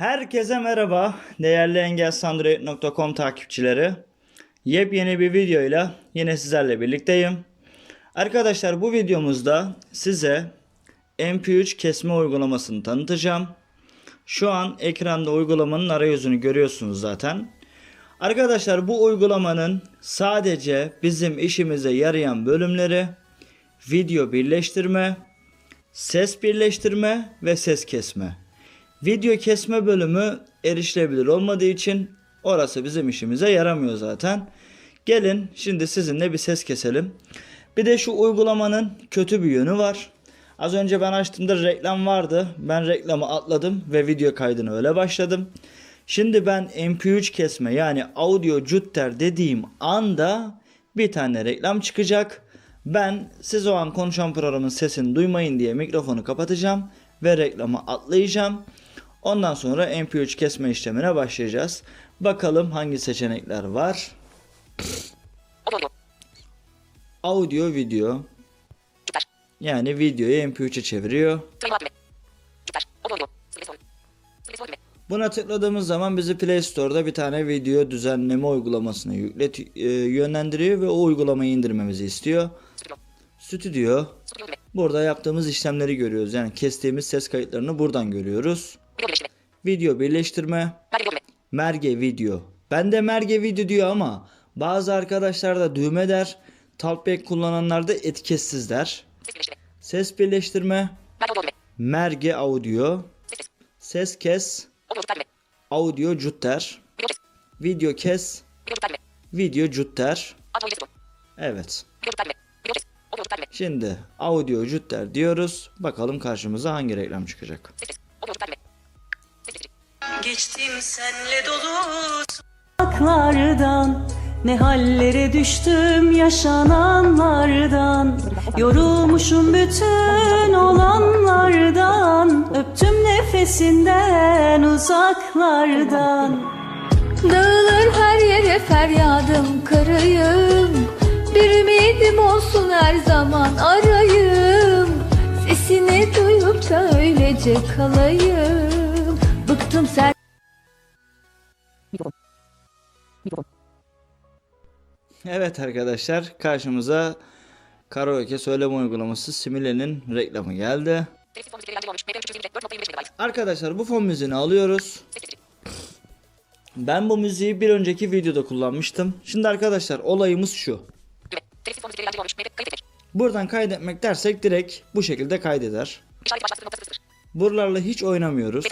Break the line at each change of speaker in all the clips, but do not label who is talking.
Herkese merhaba değerli engelsandroid.com takipçileri. Yepyeni bir videoyla yine sizlerle birlikteyim. Arkadaşlar bu videomuzda size MP3 kesme uygulamasını tanıtacağım. Şu an ekranda uygulamanın arayüzünü görüyorsunuz zaten. Arkadaşlar bu uygulamanın sadece bizim işimize yarayan bölümleri video birleştirme, ses birleştirme ve ses kesme. Video kesme bölümü erişilebilir olmadığı için orası bizim işimize yaramıyor zaten. Gelin şimdi sizinle bir ses keselim. Bir de şu uygulamanın kötü bir yönü var. Az önce ben açtığımda reklam vardı. Ben reklamı atladım ve video kaydını öyle başladım. Şimdi ben MP3 kesme yani audio jutter dediğim anda bir tane reklam çıkacak. Ben siz o an konuşan programın sesini duymayın diye mikrofonu kapatacağım ve reklamı atlayacağım. Ondan sonra MP3 kesme işlemine başlayacağız. Bakalım hangi seçenekler var.
Audio.
Video yani videoyu MP3'e çeviriyor. Buna tıkladığımız zaman bizi Play Store'da bir tane video düzenleme uygulamasına yüklet e, yönlendiriyor ve o uygulamayı indirmemizi istiyor.
Stüdyo.
Burada yaptığımız işlemleri görüyoruz. Yani kestiğimiz ses kayıtlarını buradan görüyoruz.
Video birleştirme.
Video birleştirme,
Merge
video. Bende merge video diyor ama bazı arkadaşlar da düğme der. Talkback kullananlar da etiketsiz der.
Ses birleştirme.
Ses birleştirme,
Merge audio Ses
kes,
Audio
jutter,
Video kes.
video
sütun.
Evet. Şimdi audio jutter diyoruz. Bakalım karşımıza hangi reklam çıkacak.
Geçtim senle dolu.
Sokaklardan ne hallere düştüm yaşananlardan. Yorulmuşum bütün olanlardan. Öptüm nefesinden uzaklardan.
Dağılır her yere feryadım karayım. Bir ümidim olsun her zaman arayım. Sesini duyup da öylece kalayım Bıktım sen
Evet arkadaşlar karşımıza karaoke söyleme uygulaması Simile'nin reklamı geldi.
Telefon müzikleri yancı olmuş. MP3 324 4.25 MB.
Arkadaşlar bu fon müziğini alıyoruz. Ben bu müziği bir önceki videoda kullanmıştım. Şimdi arkadaşlar olayımız şu. Buradan kaydetmek dersek direkt bu şekilde kaydeder. Buralarla hiç oynamıyoruz.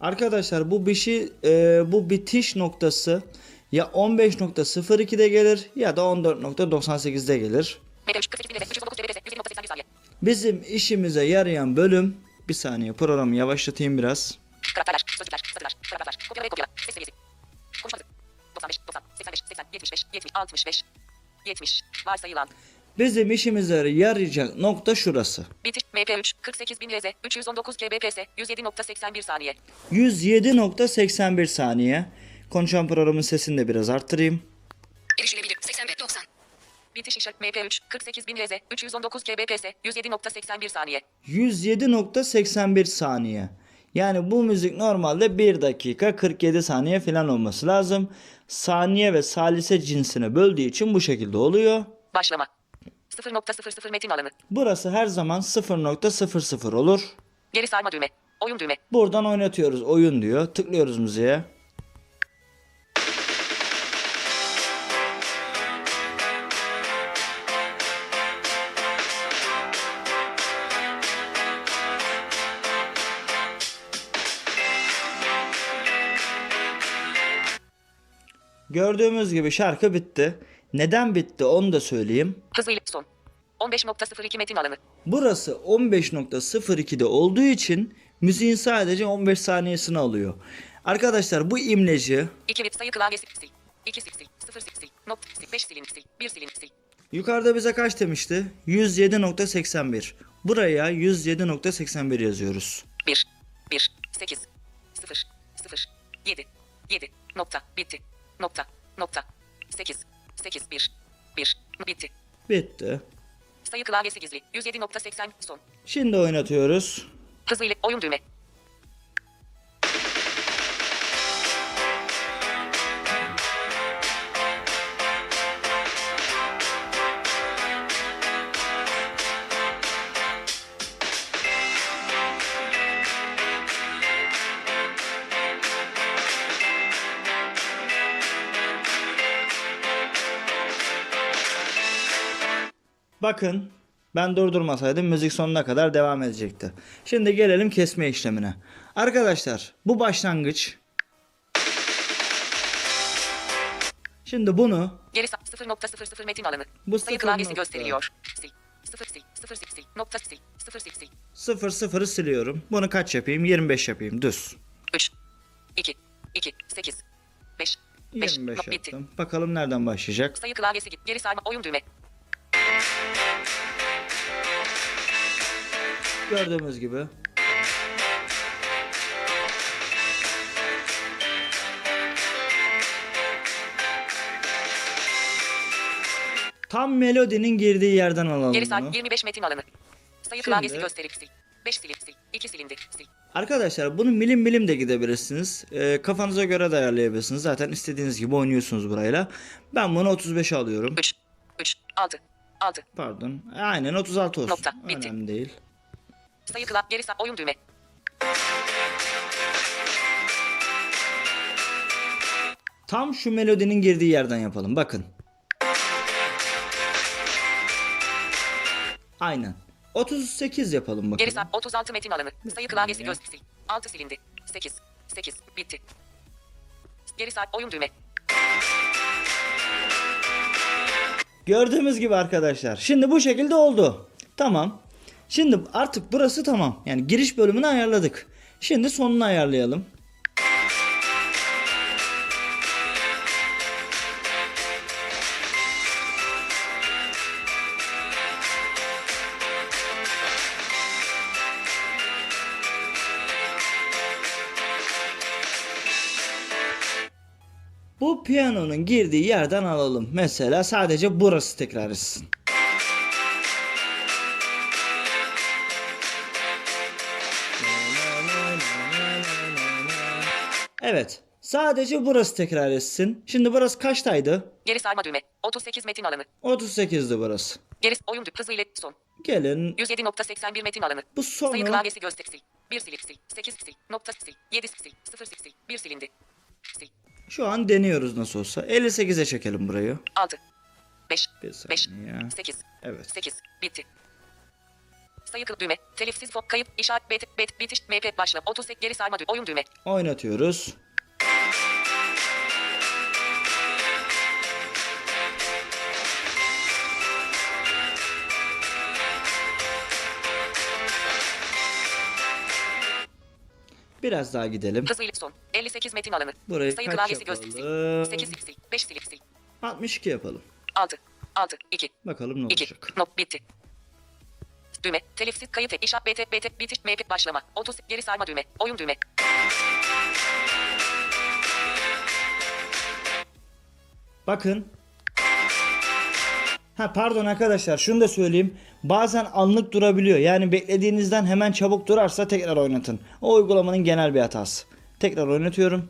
Arkadaşlar bu bişi e, bu bitiş noktası ya 15.02'de gelir ya da 14.98'de gelir.
MP3 48 bin 319 TBS 120.81 saniye.
Bizim işimize yarayan bölüm bir saniye programı yavaşlatayım biraz.
Karakterler, sözcükler, satırlar, paragraflar, kopyala ve kopyala, ses seviyesi. Konuşma hızı. 95, 90, 85, 80, 75, 70, 65, 70. Varsayılan.
Bizim işimize yarayacak nokta şurası.
Bitiş MP3 48 bin RZ 319 kbps 107.81 saniye.
107.81 saniye. Konuşan programın sesini de biraz arttırayım.
Erişilebilir 80 ve 90. Bitiş işaret MP3 48 bin RZ 319 kbps 107.81 saniye.
107.81 saniye. Yani bu müzik normalde 1 dakika 47 saniye falan olması lazım. Saniye ve salise cinsine böldüğü için bu şekilde oluyor.
Başlama. 0.00 metin alanı.
Burası her zaman 0.00 olur.
Geri sarma düğme. Oyun düğme.
Buradan oynatıyoruz oyun diyor. Tıklıyoruz müziğe. Gördüğümüz gibi şarkı bitti. Neden bitti onu da söyleyeyim.
Hızı ile son. 15.02 metin alanı.
Burası 15.02'de olduğu için müziğin sadece 15 saniyesini alıyor. Arkadaşlar bu imleci
2 bit sayı klavyesi sil. 2 sil sil. 0 sil sil. Not sil. 5 silin sil. 1 silin sil.
yukarıda bize kaç demişti? 107.81. Buraya 107.81 yazıyoruz.
1 1 8 0 0 7 7 nokta bitti. Nokta nokta 8 8 1 1 bitti.
Bitti.
Sayı klavyesi gizli. 107.80 son.
Şimdi oynatıyoruz.
Hızlı ile oyun düğme.
Bakın ben durdurmasaydım müzik sonuna kadar devam edecekti. Şimdi gelelim kesme işlemine. Arkadaşlar bu başlangıç. Şimdi bunu
Geri sa- 0.00 metin alanı.
Bu
Sayı klavyesi
nokta.
gösteriyor. Sil. 0 sil. 0 sil. Nokta sil. 0 sil. sil.
0 0'ı siliyorum. Bunu kaç yapayım? 25 yapayım. Düz.
3. 2. 2. 8. 5. 5.
25
Not bitti.
yaptım. Bakalım nereden başlayacak.
Sayı klavyesi git. Geri sarma oyun düğme.
Gördüğümüz gibi. Tam melodinin girdiği yerden alalım
Geri
bunu.
sar 25 metin alanı. Sayı
Şimdi-
klavyesi gösterip sil. 5 silip sil. 2 silindi. Sil.
Arkadaşlar bunu milim milim de gidebilirsiniz. Ee, kafanıza göre de ayarlayabilirsiniz. Zaten istediğiniz gibi oynuyorsunuz burayla. Ben bunu 35 alıyorum.
3. 3. 6. 6.
Pardon. Aynen 36 olsun.
Nokta, bitti.
Önemli değil.
Sayı klavye geri sar oyun düğme.
Tam şu melodinin girdiği yerden yapalım. Bakın. Aynen. 38 yapalım bakalım.
Geri sar 36 metin alanı. Sayı klavyesi göz sil. 6 silindi. 8. 8. Bitti. Geri sar oyun düğme.
Gördüğümüz gibi arkadaşlar. Şimdi bu şekilde oldu. Tamam. Şimdi artık burası tamam. Yani giriş bölümünü ayarladık. Şimdi sonunu ayarlayalım. Bu piyanonun girdiği yerden alalım. Mesela sadece burası tekrar etsin. Evet. Sadece burası tekrar etsin. Şimdi burası kaçtaydı?
Geri sarma düğme. 38 metin alanı.
38'di burası.
Geri oyun. Hızlı ile son.
Gelin
107.81 metin alanı.
bu
Sayı
sonu
klavyesi göster sil. 1 silip sil. 8 sil. Nokta sil. 7 sil. 0 sil. sil. 1 silindi.
Şu an deniyoruz nasıl olsa. 58'e çekelim burayı.
6. 5.
Bir
5.
saniye.
8.
Evet.
8. Bitti. Sayı kıl düğme. Telifsiz fok kayıp işaret bet bet bitiş mp başla 38 geri sarma düğme oyun düğme.
Oynatıyoruz. Biraz daha gidelim.
Hızlı son. 58 metin alanı.
Burayı
Sayı
kaç
klavyesi sil.
yapalım?
8 silip sil. 5 silip sil.
62 yapalım.
6. 6. 2.
Bakalım ne
2.
olacak.
Not bitti. Düğme. Telifsiz kayıt et. İşaret bet bet bitiş mp başlama. 30 geri sarma düğme. Oyun düğme.
Bakın. Ha pardon arkadaşlar şunu da söyleyeyim. Bazen anlık durabiliyor. Yani beklediğinizden hemen çabuk durarsa tekrar oynatın. O uygulamanın genel bir hatası. Tekrar oynatıyorum.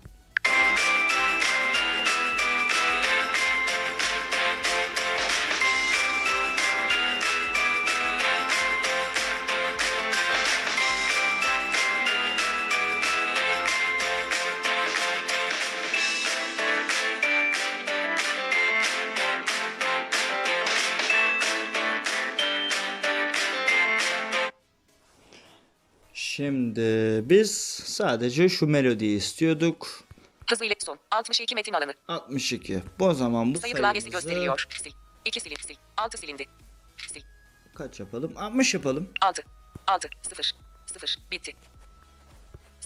Şimdi biz sadece şu melodiyi istiyorduk.
Hızlı ile son. 62 metin alanı.
62. Bu zaman bu
Sayı
sayımızı
gösteriyor. Sil. 2 silip sil. 6 silindi. Sil.
kaç yapalım? 60 yapalım.
6. 6. 0. 0. Bitti.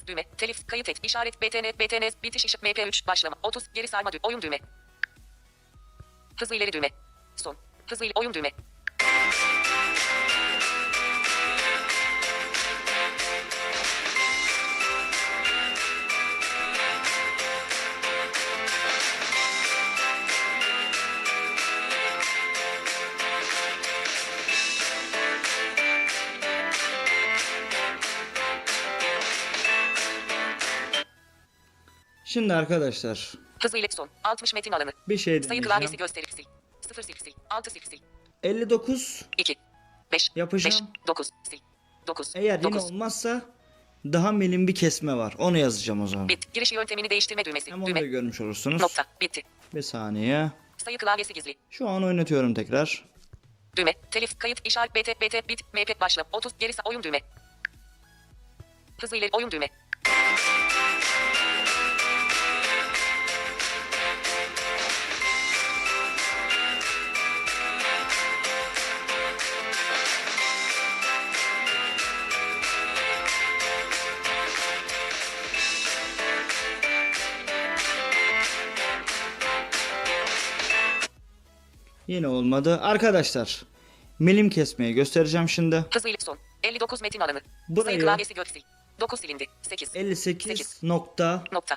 Düğme. Telif. Kayıt et. İşaret. BTN. BTN. Bitiş işi. MP3. Başlama. 30. Geri sarma düğme. Oyun düğme. Hızlı ileri düğme. Son. Hızlı ileri. Oyun düğme.
Şimdi arkadaşlar
Hızlı ilet son. 60 metin alanı.
bir şey
Sayı klavyesi
deneyeceğim.
gösterip sil. 0 sil sil. 6 sil sil.
59
2 5
Yapacağım.
5 9 sil. 9
eğer yine
9
olmazsa daha milim bir kesme var. Onu yazacağım o zaman.
Bit. Giriş yöntemini değiştirme düğmesi.
Hem onu
Düğme.
da görmüş olursunuz.
Nokta. Bitti.
Bir saniye.
Sayı klavyesi gizli.
Şu an oynatıyorum tekrar.
Düğme. Telif. Kayıt. işaret. BT. BT. Bit. MP. Başla. 30. Geri sağ. Oyun düğme. Hızlı ileri. Oyun düğme.
Yine olmadı. Arkadaşlar milim kesmeyi göstereceğim şimdi.
Hızlı ileri son. 59 metin alanı.
Burayı-
Sayı klavyesi gök sil. 9 silindi. 8.
58 nokta
Nokta.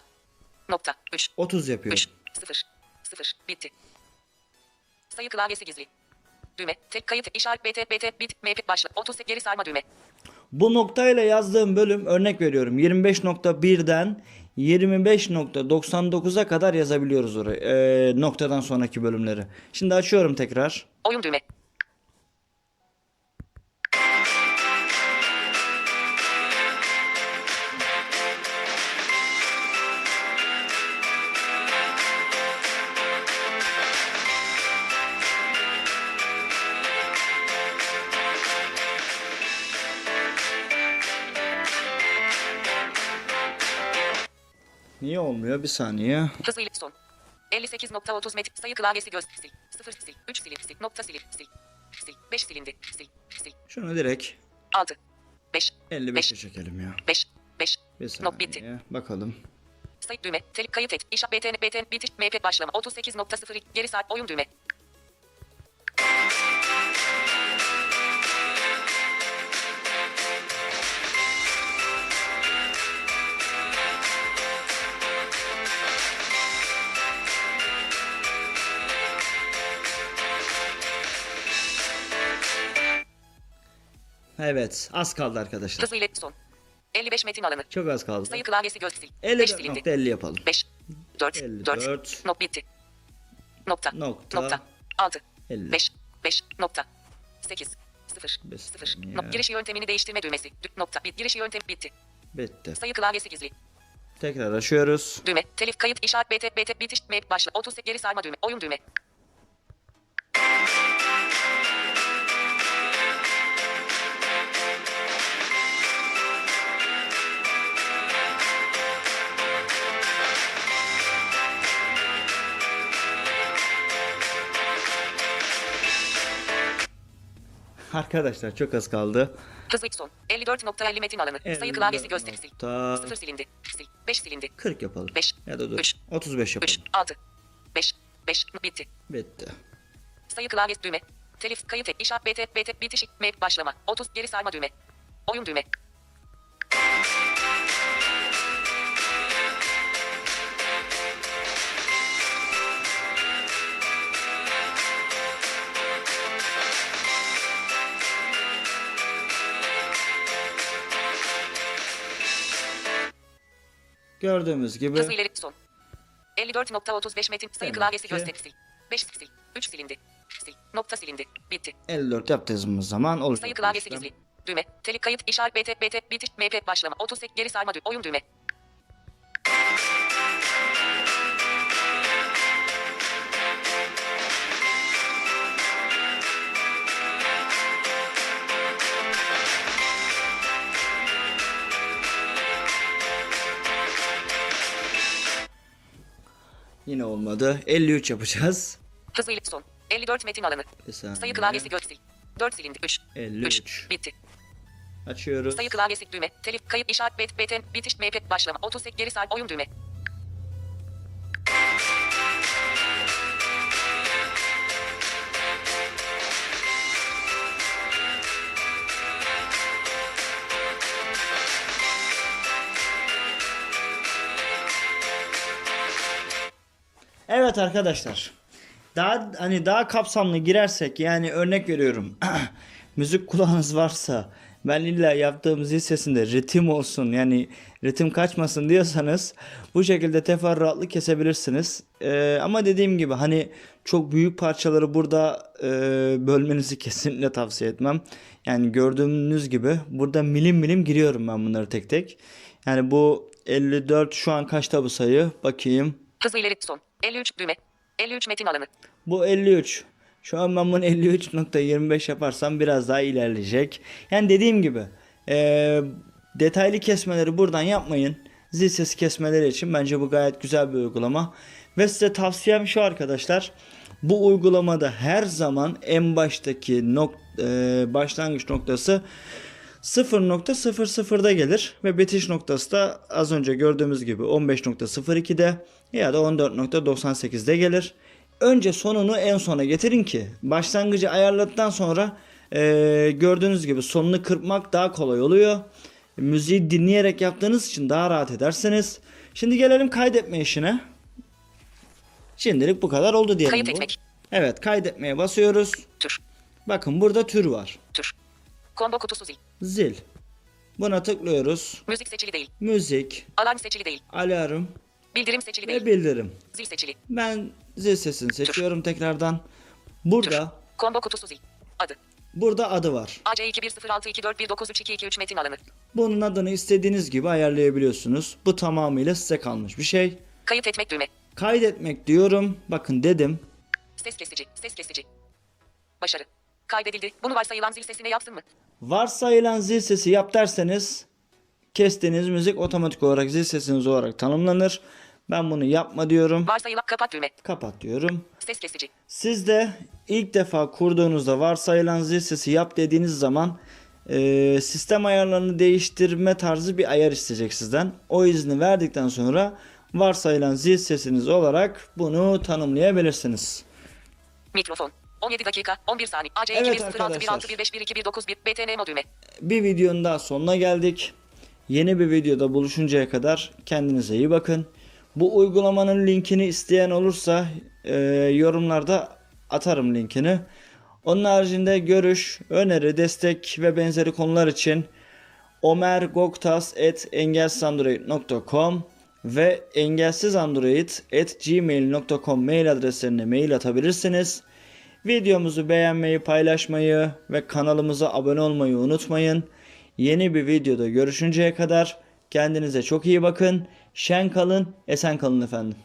Nokta. 3.
30 yapıyorum.
3. 0. 0. Bitti. Sayı klavyesi gizli. Düğme. Tek kayıt. işaret. BT. BT. Bit. MP. Başla. 30. Geri sarma düğme.
Bu noktayla yazdığım bölüm örnek veriyorum 25.1'den 25.99'a kadar yazabiliyoruz oraya ee, noktadan sonraki bölümleri. Şimdi açıyorum tekrar.
Oyun düğme.
Niye olmuyor? Bir saniye.
Hızlı son. 58.30 metre sayı klavyesi göz sil. 0 sil. 3 silip sil. Nokta silip sil. Sil. 5 silindi. Sil. Sil.
Şunu direkt
6. 5.
55'e çekelim ya.
5. 5.
Bir
Not bitti.
saniye. Bakalım.
Sayı düğme. Telik kayıt et. İşa BTN BTN bitiş MP başlama. 38.0 geri saat oyun düğme.
Evet. Az kaldı arkadaşlar.
Hızlı ilet son. 55 metin alanı.
Çok az kaldı.
Sayı klavyesi göz sil. 5 silindi.
54.50 yapalım.
5. 4.
54.
4. Not bitti. Nokta.
Nokta.
Nokta. 6.
50.
5. 5. Nokta. 8. 0.
Beş
0.
saniye.
Not giriş yöntemini değiştirme düğmesi. Dü- Nokta. Bit. Giriş yöntemi bitti.
Bitti.
Sayı klavyesi gizli.
Tekrar açıyoruz.
Düğme. Telif kayıt işaret BT BT bitiş map başla. 30 geri sarma düğme. Oyun düğme.
Arkadaşlar çok az kaldı.
Hızlı son. 54.50 metin alanı. Sayı klavyesi gösteri sil.
Nokta
0 silindi. Sil. 5 silindi.
40 yapalım.
Beş,
Ya da dur.
üç,
35 yapalım.
3. 6. 5. 5. Bitti.
Bitti.
Sayı klavyesi düğme. Telif kayıt et. İşaret BT BT bitiş map başlama. 30 geri sarma düğme. Oyun düğme.
Gördüğümüz gibi
Hızlı ileri son. 54.35 metin sayı
Demek
klavyesi
ki-
gösteri sil. 5 sil. 3 silindi. Sil. Nokta silindi. Bitti.
54 yaptığımız zaman olacak.
Sayı klavyesi
işlem.
gizli. Düğme. Telik kayıt işaret BT BT bitiş MP başlama. 30 geri sarma düğme. Oyun düğme.
Yine olmadı. 53 yapacağız.
Hızlı ileri son. 54 metin alanı. Sayı klavyesi göz sil. 4 silindi. 3.
53.
3. Bitti.
Açıyoruz.
Sayı klavyesi düğme. Telif kayıt işaret BT BT bitiş MP başlama. 30 geri sar oyun düğme.
Evet arkadaşlar. Daha hani daha kapsamlı girersek yani örnek veriyorum. müzik kulağınız varsa ben illa yaptığım zil sesinde ritim olsun yani ritim kaçmasın diyorsanız bu şekilde teferruatlı kesebilirsiniz. Ee, ama dediğim gibi hani çok büyük parçaları burada e, bölmenizi kesinlikle tavsiye etmem. Yani gördüğünüz gibi burada milim milim giriyorum ben bunları tek tek. Yani bu 54 şu an kaçta bu sayı? Bakayım.
Hızlı ileri son. 53 düğme. 53 metin alanı.
Bu 53. Şu an ben bunu 53.25 yaparsam biraz daha ilerleyecek. Yani dediğim gibi eee, detaylı kesmeleri buradan yapmayın. Zil sesi kesmeleri için bence bu gayet güzel bir uygulama. Ve size tavsiyem şu arkadaşlar. Bu uygulamada her zaman en baştaki nok eee, başlangıç noktası 0.00'da gelir ve bitiş noktası da az önce gördüğümüz gibi 15.02'de ya da 14.98'de gelir. Önce sonunu en sona getirin ki başlangıcı ayarladıktan sonra eee, gördüğünüz gibi sonunu kırpmak daha kolay oluyor. Müziği dinleyerek yaptığınız için daha rahat edersiniz. Şimdi gelelim kaydetme işine. Şimdilik bu kadar oldu diyelim.
Kayıt
bu.
etmek.
Evet kaydetmeye basıyoruz.
Tür.
Bakın burada tür var.
Tür. Combo kutusu zil.
Zil. Buna tıklıyoruz.
Müzik seçili değil.
Müzik,
Alarm seçili değil.
alarm
Bildirim seçili
ve
değil.
bildirim.
Zil seçili.
Ben zil sesini seçiyorum tekrardan. Burada
Combo kutusu zil. Adı.
burada adı var.
AC2106241932223 metin alanı.
Bunun adını istediğiniz gibi ayarlayabiliyorsunuz. Bu tamamıyla size kalmış bir şey.
Kayıt etmek düğme.
Kaydetmek diyorum. Bakın dedim.
Ses kesici. Ses kesici. Başarı. Kaydedildi. Bunu varsayılan zil sesine yapsın mı?
Varsayılan zil sesi yap derseniz kestiğiniz müzik otomatik olarak zil sesiniz olarak tanımlanır. Ben bunu yapma diyorum.
Varsayılan kapat düğme.
Kapat diyorum.
Ses kesici.
Siz de ilk defa kurduğunuzda varsayılan zil sesi yap dediğiniz zaman e, sistem ayarlarını değiştirme tarzı bir ayar isteyecek sizden. O izni verdikten sonra varsayılan zil sesiniz olarak bunu tanımlayabilirsiniz.
Mikrofon. 17 dakika 11 saniye.
Evet
AC21061515191 BTN mod düğme.
Bir videonun daha sonuna geldik. Yeni bir videoda buluşuncaya kadar kendinize iyi bakın. Bu uygulamanın linkini isteyen olursa e, yorumlarda atarım linkini. Onun haricinde görüş, öneri, destek ve benzeri konular için omergoktas.engelsizandroid.com ve engelsizandroid.gmail.com mail adreslerine mail atabilirsiniz. Videomuzu beğenmeyi, paylaşmayı ve kanalımıza abone olmayı unutmayın. Yeni bir videoda görüşünceye kadar kendinize çok iyi bakın. Şen kalın, esen kalın efendim.